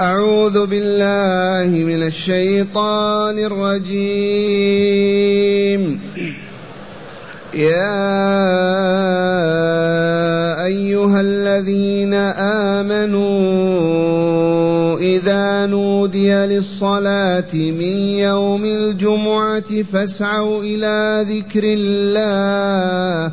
أعوذ بالله من الشيطان الرجيم. يا أيها الذين آمنوا إذا نودي للصلاة من يوم الجمعة فاسعوا إلى ذكر الله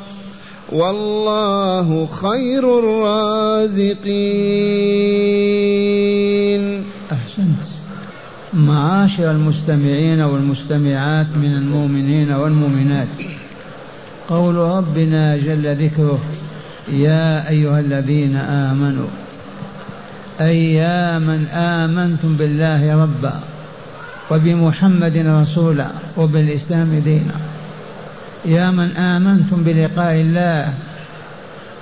والله خير الرازقين. أحسنت. معاشر المستمعين والمستمعات من المؤمنين والمؤمنات. قول ربنا جل ذكره يا أيها الذين آمنوا أي يا من آمنتم بالله ربا وبمحمد رسولا وبالإسلام دينا. يا من آمنتم بلقاء الله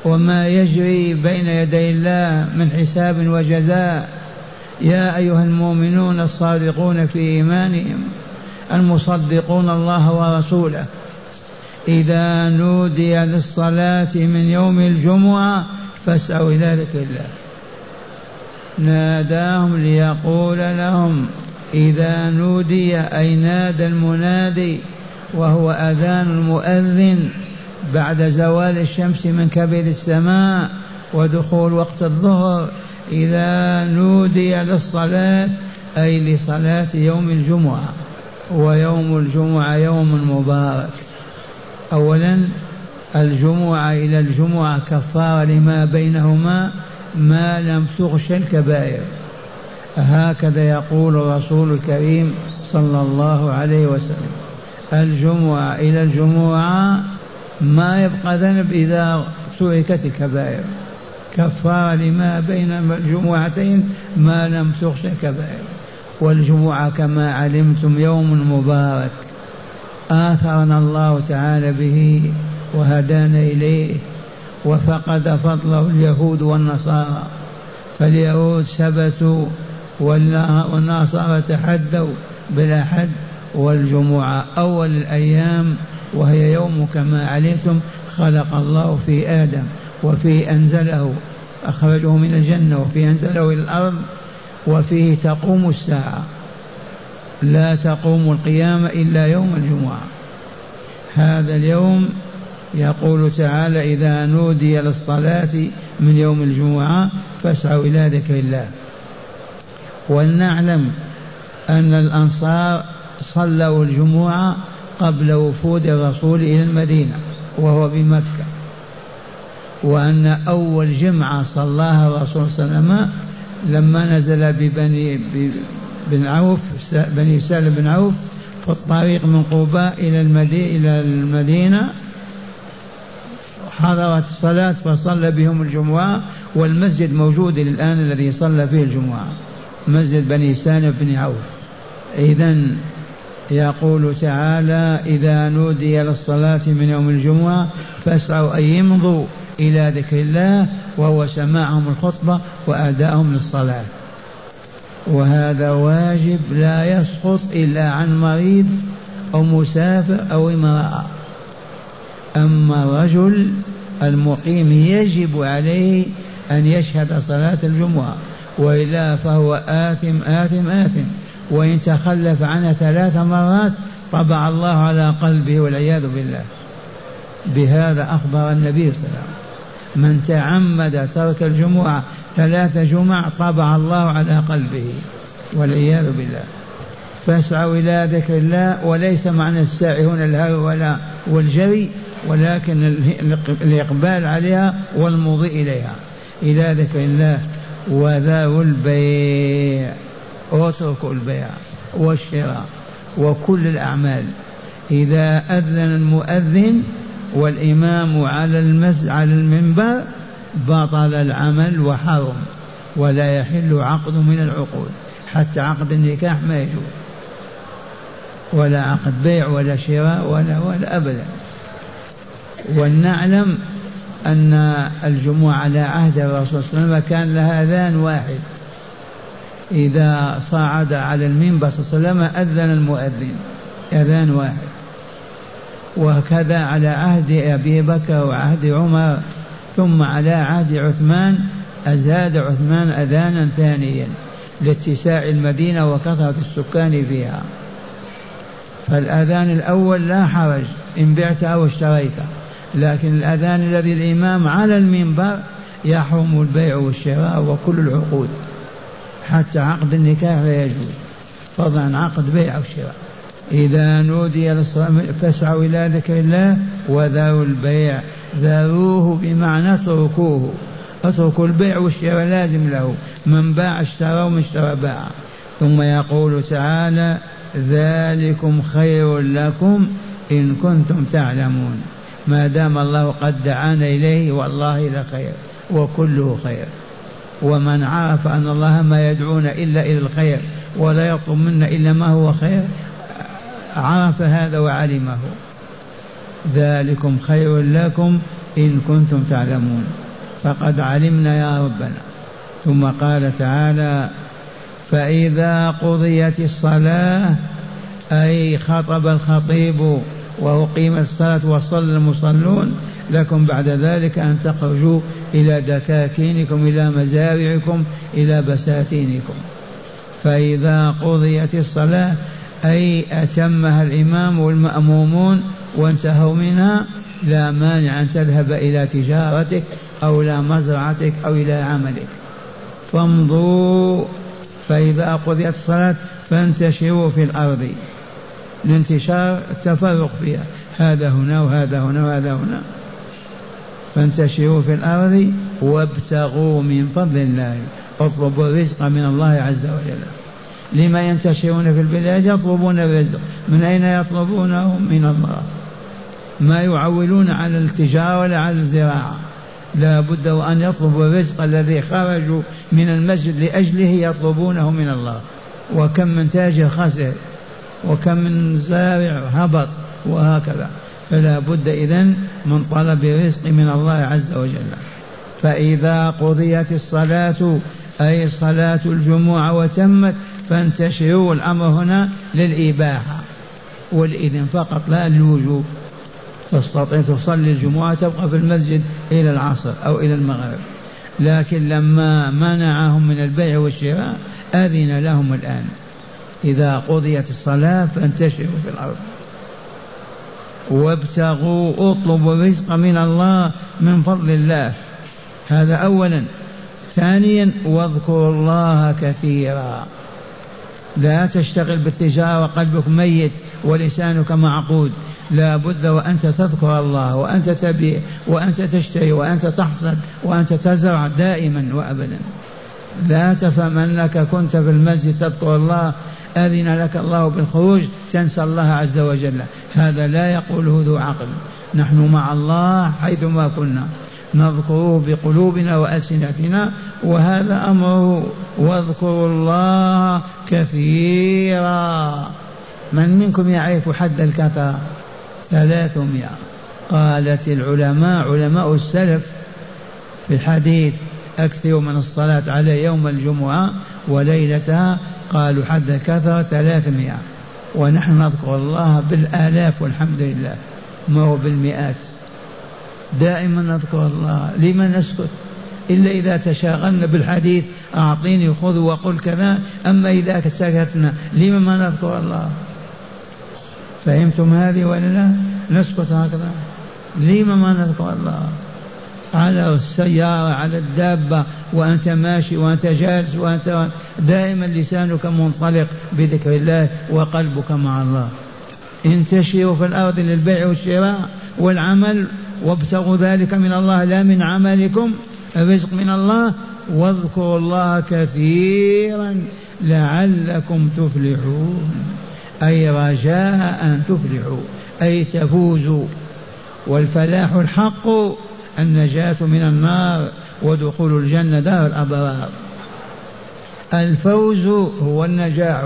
وما يجري بين يدي الله من حساب وجزاء يا أيها المؤمنون الصادقون في إيمانهم المصدقون الله ورسوله إذا نودي للصلاة من يوم الجمعة فاسعوا إلى ذكر الله. ناداهم ليقول لهم إذا نودي أي نادى المنادي وهو أذان المؤذن بعد زوال الشمس من كبد السماء ودخول وقت الظهر إذا نودي للصلاة أي لصلاة يوم الجمعة. ويوم الجمعة يوم مبارك. أولا الجمعة إلى الجمعة كفارة لما بينهما ما لم تغش الكبائر. هكذا يقول الرسول الكريم صلى الله عليه وسلم. الجمعة إلى الجمعة ما يبقى ذنب إذا تركت الكبائر. كفارة لما بين الجمعتين ما لم تخش الكبائر. والجمعة كما علمتم يوم مبارك. آثرنا الله تعالى به وهدانا إليه وفقد فضله اليهود والنصارى. فاليهود ثبتوا والنصارى تحدوا بالأحد والجمعة أول الأيام وهي يوم كما علمتم خلق الله في آدم وفيه أنزله أخرجه من الجنة وفيه أنزله إلى الأرض وفيه تقوم الساعة. لا تقوم القيامة إلا يوم الجمعة. هذا اليوم يقول تعالى إذا نودي للصلاة من يوم الجمعة فاسعوا إلى ذكر الله ولنعلم أن الأنصار صلوا الجمعة قبل وفود الرسول إلى المدينة وهو بمكة. وأن أول جمعة صلاها الرسول صلى الله عليه وسلم لما نزل ببني بن عوف بني سالم بن عوف في الطريق من قباء إلى المدينة إلى المدينة. حضرت الصلاة فصلى بهم الجمعة والمسجد موجود الآن الذي صلى فيه الجمعة مسجد بني سالم بن عوف. إذا يقول تعالى إذا نودي للصلاة من يوم الجمعة فاسعوا أن يمضوا إلى ذكر الله وهو سماعهم الخطبة وأداءهم للصلاة. وهذا واجب لا يسقط إلا عن مريض أو مسافر أو امرأة. أما الرجل المقيم يجب عليه أن يشهد صلاة الجمعة وإلا فهو آثم آثم آثم وإن تخلف عنها ثلاث مرات طبع الله على قلبه والعياذ بالله. بهذا أخبر النبي صلى الله عليه وسلم. من تعمد ترك الجمعة ثلاث جمع طبع الله على قلبه والعياذ بالله. فاسعوا إلى ذكر الله وليس معنى السعي هنا الهوى ولا والجري ولكن الإقبال عليها والمضي إليها. إلى ذكر الله وذروا البيع. واتركوا البيع والشراء وكل الأعمال. إذا أذن المؤذن والإمام على المس على المنبر بطل العمل وحرم ولا يحل عقد من العقود حتى عقد النكاح ما يجوز. ولا عقد بيع ولا شراء ولا ولا أبدا. ولنعلم أن الجمعة على عهد الرسول صلى الله عليه وسلم كان لها أذان واحد. إذا صعد على المنبر صلى الله عليه وسلم أذن المؤذن أذان واحد. وهكذا على عهد أبي بكر وعهد عمر ثم على عهد عثمان أزاد عثمان أذانا ثانيا لاتساع المدينة وكثرة السكان فيها. فالأذان الأول لا حرج إن بعت أو اشتريت لكن الأذان الذي الإمام على المنبر يحرم البيع والشراء وكل العقود. حتى عقد النكاح لا يجوز. فضلا عن عقد بيع أو شراء. إذا نودي فاسعوا إلى ذكر الله وذروا البيع. ذروه بمعنى اتركوه. اتركوا البيع والشراء لازم له. من باع اشترى ومن اشترى باع. ثم يقول تعالى ذلكم خير لكم إن كنتم تعلمون. ما دام الله قد دعانا إليه والله لخير وكله خير. ومن عرف أن الله ما يدعونا إلا إلى الخير ولا يطلب منا إلا ما هو خير عرف هذا وعلمه. ذلكم خير لكم إن كنتم تعلمون. فقد علمنا يا ربنا. ثم قال تعالى فإذا قضيت الصلاة أي خطب الخطيب وأقيمت الصلاة وصلى المصلون لكم بعد ذلك أن تخرجوا إلى دكاكينكم إلى مزارعكم إلى بساتينكم. فإذا قضيت الصلاة أي أتمها الإمام والمأمومون وانتهوا منها لا مانع أن تذهب إلى تجارتك أو إلى مزرعتك أو إلى عملك. فامضوا فإذا قضيت الصلاة فانتشروا في الأرض الانتشار التفرق فيها. هذا هنا وهذا هنا وهذا هنا. فانتشروا في الأرض وابتغوا من فضل الله اطلبوا الرزق من الله عز وجل. لما ينتشرون في البلاد يطلبون الرزق. من أين يطلبونه؟ من الله. ما يعولون على التجارة ولا على الزراعة. لا بد وأن يطلبوا الرزق الذي خرجوا من المسجد لأجله يطلبونه من الله. وكم من تاجر خسر وكم من زارع هبط وهكذا. فلا بد إذن من طلب الرزق من الله عز وجل. فإذا قضيت الصلاة أي صلاة الجمعة وتمت فانتشروا الأمر هنا للإباحة والإذن فقط لا للوجوب. تستطيع تصلي الجمعة تبقى في المسجد إلى العصر أو إلى المغرب. لكن لما منعهم من البيع والشراء أذن لهم الآن. إذا قضيت الصلاة فانتشروا في الأرض. وابتغوا اطلبوا الرزق من الله من فضل الله. هذا أولا. ثانيا واذكروا الله كثيرا. لا تشتغل بالتجارة وقلبك ميت ولسانك معقود. لا بد وأنت تذكر الله وأنت تبيع وأنت تشتري وأنت تحصد وأنت تزرع دائما وأبدا. لا تفهم أنك كنت في المسجد تذكر الله. أذن لك الله بالخروج. تنسى الله عز وجل. هذا لا يقوله ذو عقل. نحن مع الله حيثما كنا. نذكره بقلوبنا وألسنتنا وهذا أمره واذكروا الله كثيرا. من منكم يعرف حد الكثرة ثلاثمائة. قالت العلماء علماء السلف في الحديث أكثر من الصلاة على يوم الجمعة وليلتها؟ قالوا حد الكثرة ثلاثمائة. ونحن نذكر الله بالآلاف والحمد لله ما هو بالمئات. دائما نذكر الله لما نسكت؟ إلا إذا تشاغلنا بالحديث أعطيني خذ وقل كذا أما إذا سكتنا لما ما نذكر الله؟ فهمتم هذه ولا لا؟ نسكت هكذا. لما ما نذكر الله؟ على السيارة على الدابة وأنت ماشي وأنت جالس وأنت دائما لسانك منطلق بذكر الله وقلبك مع الله. انتشروا في الأرض للبيع والشراء والعمل وابتغوا ذلك من الله لا من عملكم الرزق من الله. واذكروا الله كثيرا لعلكم تفلحون. أي رجاء أن تفلحوا أي تفوزوا. والفلاح الحق النجاة من النار ودخول الجنة دار الأبرار الفوز هو النجاح.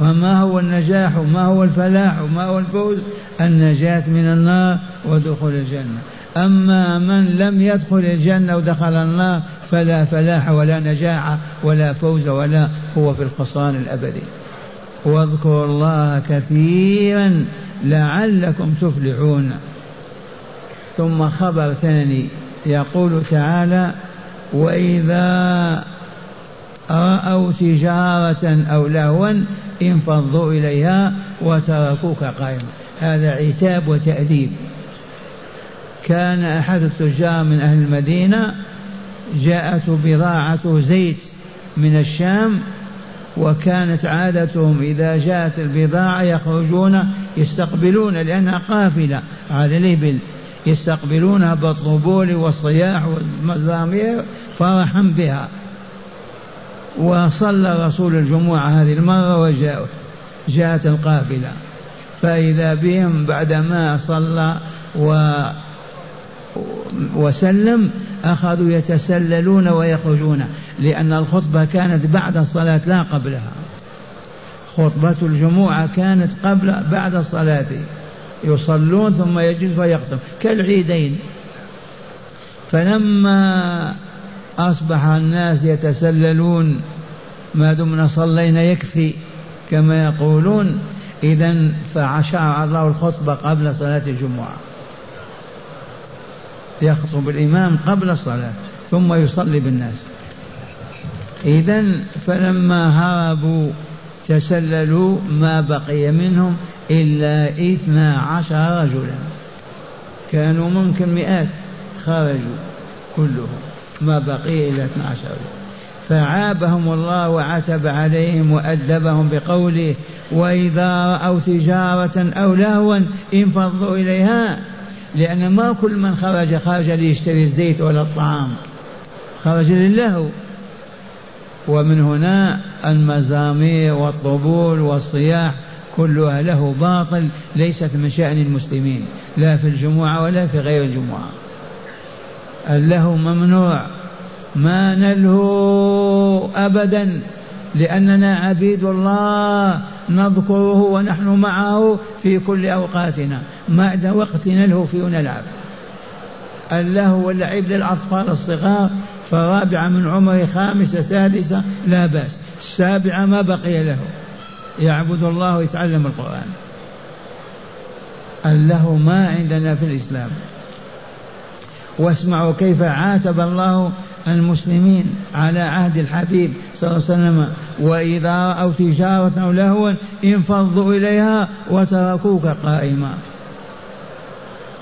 وما هو النجاح؟ ما هو الفلاح؟ ما هو الفوز؟ النجاة من النار ودخول الجنة. أما من لم يدخل الجنة ودخل النار فلا فلاح ولا نجاح ولا فوز ولا هو في الخسران الأبدي. واذكروا الله كثيرا لعلكم تفلحون. ثم خبر ثاني يقول تعالى وإذا رأوا تجارة أو لهوا انفضوا إليها وتركوك قائما. هذا عتاب وتأديب. كان أحد التجار من أهل المدينة جاءته بضاعة زيت من الشام وكانت عادتهم إذا جاءت البضاعة يخرجون يستقبلون لأنها قافلة على الإبل يستقبلونها بالطبول والصياح والمزامير فرحا بها. وصلى رسول الجمعة هذه المرة وجاءت جاءت القافلة. فإذا بهم بعدما صلى و وسلم أخذوا يتسللون ويخرجون لأن الخطبة كانت بعد الصلاة لا قبلها. خطبة الجمعة كانت قبل بعد الصلاة. يصلون ثم يجلس ويختم كالعيدين. فلما أصبح الناس يتسللون ما دمنا صلينا يكفي كما يقولون إذا فشرع الله الخطبة قبل صلاة الجمعة. يخطب الإمام قبل الصلاة ثم يصلي بالناس. إذا فلما هربوا تسللوا ما بقي منهم إلا إثنا عشر رجلا. كانوا ممكن مئات خرجوا كلهم ما بقي إلا اثنا عشر رجلا. فعابهم الله وعتب عليهم وأدبهم بقوله وإذا رأوا تجارة أو لهوا انفضوا إليها لأن ما كل من خرج خرج ليشتري الزيت ولا الطعام خرج للهو. ومن هنا المزامير والطبول والصياح كلها له باطل ليست من شأن المسلمين لا في الجمعة ولا في غير الجمعة. اللهو ممنوع. ما نلهو أبدا لأننا عبيد الله نذكره ونحن معه في كل أوقاتنا. ما عدا وقت نلهو فيه ونلعب. اللهو واللعب للأطفال الصغار فرابعة من عمره خامسة سادسة لا بأس. السابعة ما بقي له. يعبد الله ويتعلم القرآن. اللهو ما عندنا في الإسلام. واسمعوا كيف عاتب الله المسلمين على عهد الحبيب صلى الله عليه وسلم وإذا رأوا تجارة أو لهوا انفضوا إليها وتركوك قائما.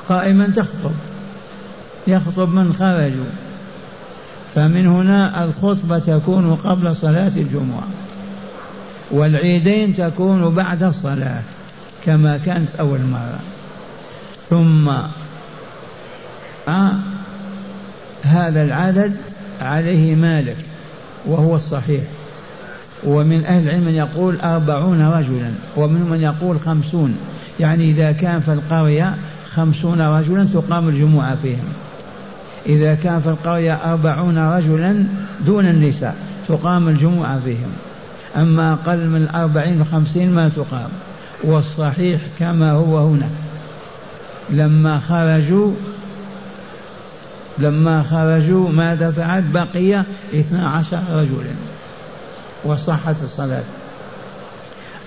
قائما تخطب. يخطب من خرجوا. فمن هنا الخطبة تكون قبل صلاة الجمعة. والعيدين تكون بعد الصلاة كما كانت أول مرة. ثم آه هذا العدد عليه مالك وهو الصحيح. ومن أهل العلم من يقول أربعون رجلا ومن من يقول خمسون. يعني إذا كان في القرية خمسون رجلا تقام الجمعة فيهم. إذا كان في القرية أربعون رجلا دون النساء تقام الجمعة فيهم. أما أقل من الأربعين وخمسين ما تقام والصحيح كما هو هنا. لما خرجوا لما خرجوا ماذا فعل؟ بقي اثنا عشر رجلا. وصحت الصلاة.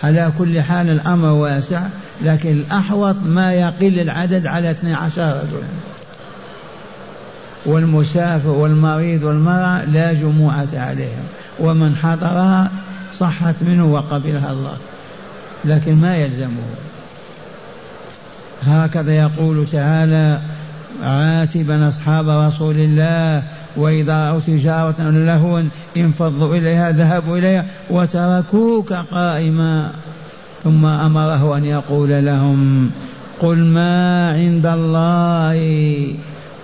على كل حال الأمر واسع لكن الأحوط ما يقل العدد على اثني عشر رجلا. والمسافر والمريض والمرأة لا جموعة عليهم ومن حضرها صحت منه وقبلها الله لكن ما يلزمه. هكذا يقول تعالى عاتبا أصحاب رسول الله وإذا رأوا تجارة لهوا انفضوا إليها ذهبوا إليها وتركوك قائما. ثم أمره أن يقول لهم قل ما عند الله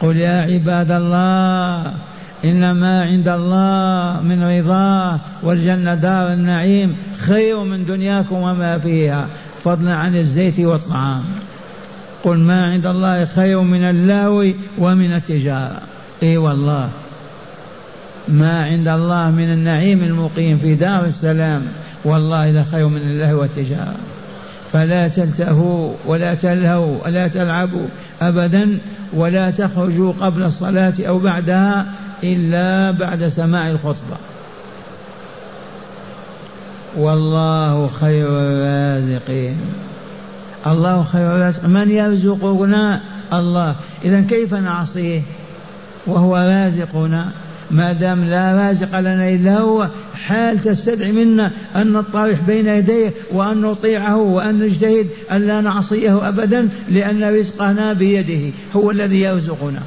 قل يا عباد الله إن ما عند الله من رضاه والجنة دار النعيم خير من دنياكم وما فيها. فضلا عن الزيت والطعام. قل ما عند الله خير من اللهو ومن التجارة. إي والله. ما عند الله من النعيم المقيم في دار السلام والله لخير من اللهو والتجارة. فلا تلتهوا ولا تلهوا ولا تلعبوا أبدا ولا تخرجوا قبل الصلاة أو بعدها إلا بعد سماع الخطبة. والله خير الرازقين. الله خير الرازق. من يرزقنا؟ الله. إذا كيف نعصيه؟ وهو رازقنا. ما دام لا رازق لنا إلا هو حال تستدعي منا أن نطرح بين يديه وأن نطيعه وأن نجتهد أن لا نعصيه أبدا لأن رزقنا بيده هو الذي يرزقنا.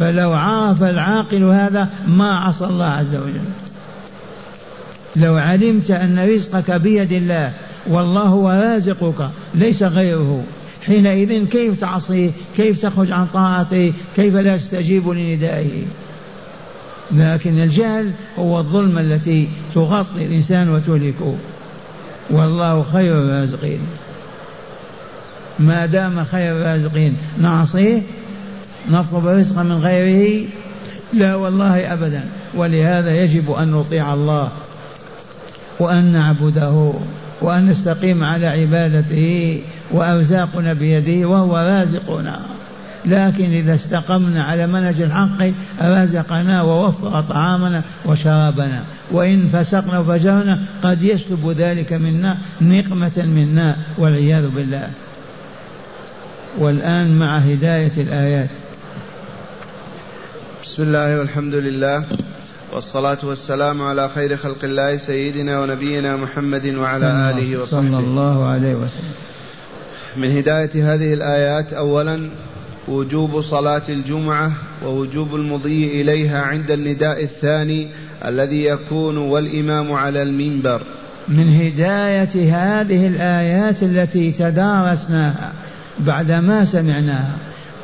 فلو عرف العاقل هذا ما عصى الله عز وجل. لو علمت أن رزقك بيد الله والله هو رازقك ليس غيره. حينئذ كيف تعصيه؟ كيف تخرج عن طاعته؟ كيف لا تستجيب لندائه؟ لكن الجهل هو الظلم التي تغطي الإنسان وتهلكه. والله خير الرازقين. ما دام خير الرازقين نعصيه نطلب رزقا من غيره؟ لا والله أبدا. ولهذا يجب أن نطيع الله وأن نعبده وأن نستقيم على عبادته وأرزاقنا بيده وهو رازقنا. لكن إذا استقمنا على منهج الحق رزقنا ووفر طعامنا وشرابنا. وإن فسقنا وفجرنا قد يسلب ذلك منا نقمة منا والعياذ بالله. والآن مع هداية الآيات. بسم الله والحمد لله والصلاة والسلام على خير خلق الله سيدنا ونبينا محمد وعلى آله وصحبه. صلى الله عليه وسلم. من هداية هذه الآيات أولا وجوب صلاة الجمعة ووجوب المضي إليها عند النداء الثاني الذي يكون والإمام على المنبر. من هداية هذه الآيات التي تدارسناها بعدما سمعناها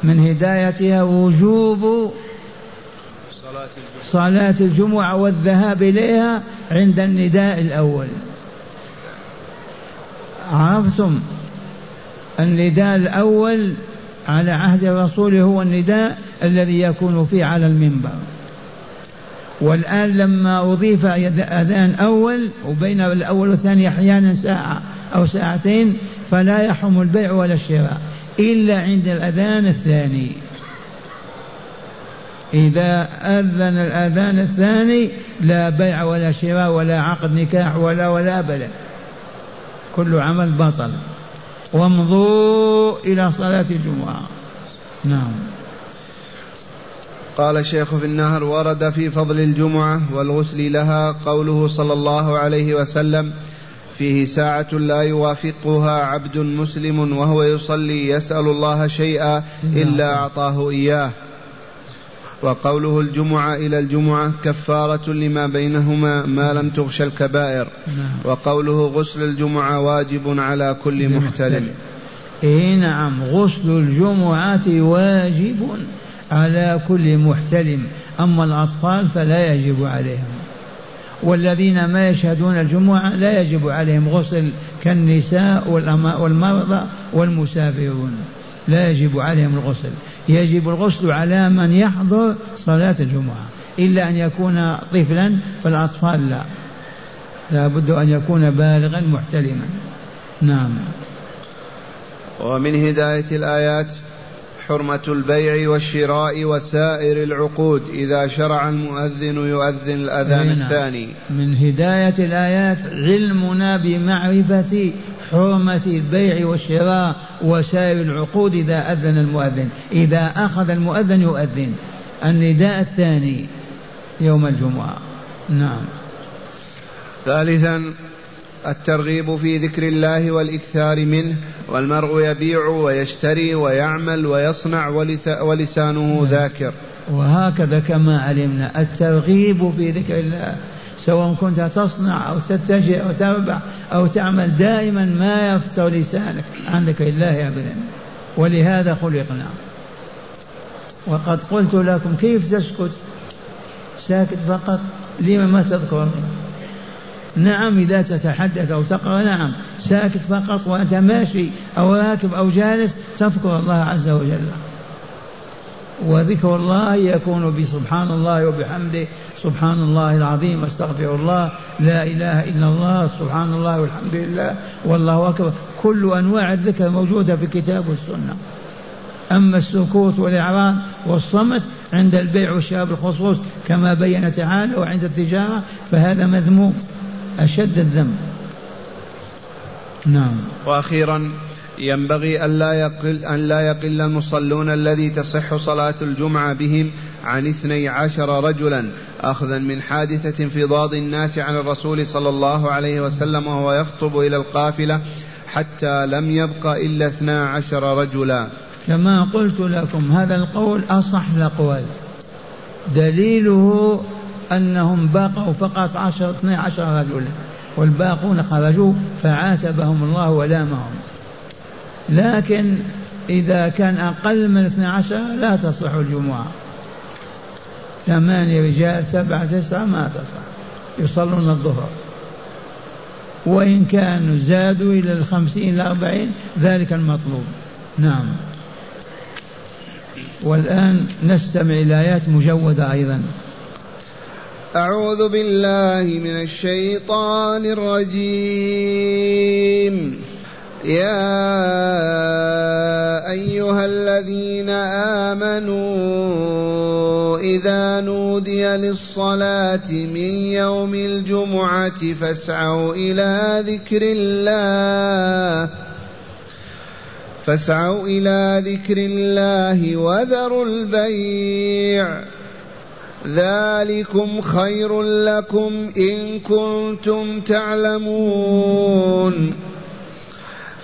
من هدايتها وجوب صلاة الجمعة. والذهاب إليها عند النداء الأول. عرفتم؟ النداء الأول على عهد الرسول هو النداء الذي يكون فيه على المنبر. والآن لما أضيف أذان أول وبين الأول والثاني أحيانا ساعة أو ساعتين فلا يحرم البيع ولا الشراء إلا عند الأذان الثاني. إذا أذن الأذان الثاني لا بيع ولا شراء ولا عقد نكاح ولا ولا أبدا كل عمل بطل وامضوا إلى صلاة الجمعة. نعم. قال الشيخ في النهر ورد في فضل الجمعة والغسل لها قوله صلى الله عليه وسلم فيه ساعة لا يوافقها عبد مسلم وهو يصلي يسأل الله شيئا إلا نعم. أعطاه إياه. وقوله الجمعة إلى الجمعة كفارة لما بينهما ما لم تغش الكبائر. نعم. وقوله غسل الجمعة واجب على كل محتلم إيه نعم غسل الجمعة واجب على كل محتلم أما الأطفال فلا يجب عليهم. والذين ما يشهدون الجمعة لا يجب عليهم غسل كالنساء والمرضى والمسافرون. لا يجب عليهم الغسل. يجب الغسل على من يحضر صلاة الجمعة. إلا أن يكون طفلا فالأطفال لا. لا بد أن يكون بالغا محتلما. نعم. ومن هداية الآيات حرمة البيع والشراء وسائر العقود. إذا شرع المؤذن يؤذن الأذان نعم. الثاني. من هداية الآيات علمنا بمعرفة حرمة البيع والشراء وسائر العقود إذا أذن المؤذن. إذا أخذ المؤذن يؤذن. النداء الثاني يوم الجمعة. نعم. ثالثا الترغيب في ذكر الله والإكثار منه والمرء يبيع ويشتري ويعمل ويصنع ولسانه ذاكر. وهكذا كما علمنا. الترغيب في ذكر الله. سواء كنت تصنع أو تتجه أو تربح أو تعمل دائما ما يفتر لسانك عن ذكر الله أبدا ولهذا خلقنا. وقد قلت لكم كيف تسكت؟ ساكت فقط. لما ما تذكر؟ نعم إذا تتحدث أو تقرأ. نعم ساكت فقط وأنت ماشي أو راكب أو جالس تذكر الله عز وجل. وذكر الله يكون بسبحان الله وبحمده. سبحان الله العظيم أستغفر الله. لا إله إلا الله سبحان الله والحمد لله. والله أكبر. كل أنواع الذكر موجودة في الكتاب والسنة أما السكوت والإعراض والصمت عند البيع والشراء بالخصوص كما بين تعالى وعند التجارة فهذا مذموم أشد الذنب. نعم. وأخيرا ينبغي ألا يقل أن لا يقل المصلون الذي تصح صلاة الجمعة بهم عن اثني عشر رجلا أخذا من حادثة انفضاض الناس عن الرسول صلى الله عليه وسلم وهو يخطب إلى القافلة حتى لم يبق إلا اثنا عشر رجلا. كما قلت لكم هذا القول أصح الأقوال. دليله أنهم بقوا فقط عشر اثني عشر رجلا والباقون خرجوا فعاتبهم الله ولامهم. لكن إذا كان أقل من اثني عشر لا تصلح الجمعة. ثمانية رجال سبعة تسعة ما تصلح. يصلون الظهر. وإن كانوا زادوا إلى الخمسين الأربعين ذلك المطلوب. نعم. والآن نستمع إلى آيات مجودة أيضا. أعوذ بالله من الشيطان الرجيم. يا أيها الذين آمنوا إذا نودي للصلاة من يوم الجمعة فاسعوا إلى ذكر الله فاسعوا إلى ذكر الله وذروا البيع. ذلكم خير لكم إن كنتم تعلمون.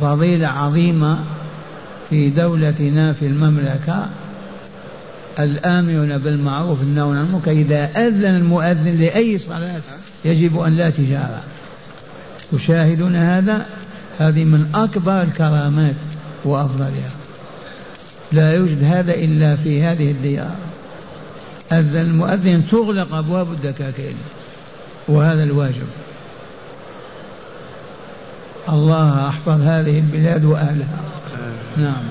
فضيلة عظيمة في دولتنا في المملكة الآمرون بالمعروف النهون عن المنكر. إذا أذن المؤذن لأي صلاة يجب أن لا تجارة تشاهدون هذا؟ هذه من أكبر الكرامات وأفضلها. لا يوجد هذا إلا في هذه الديار. أذن المؤذن تغلق أبواب الدكاكين وهذا الواجب. الله أحفظ هذه البلاد وأهلها. نعم.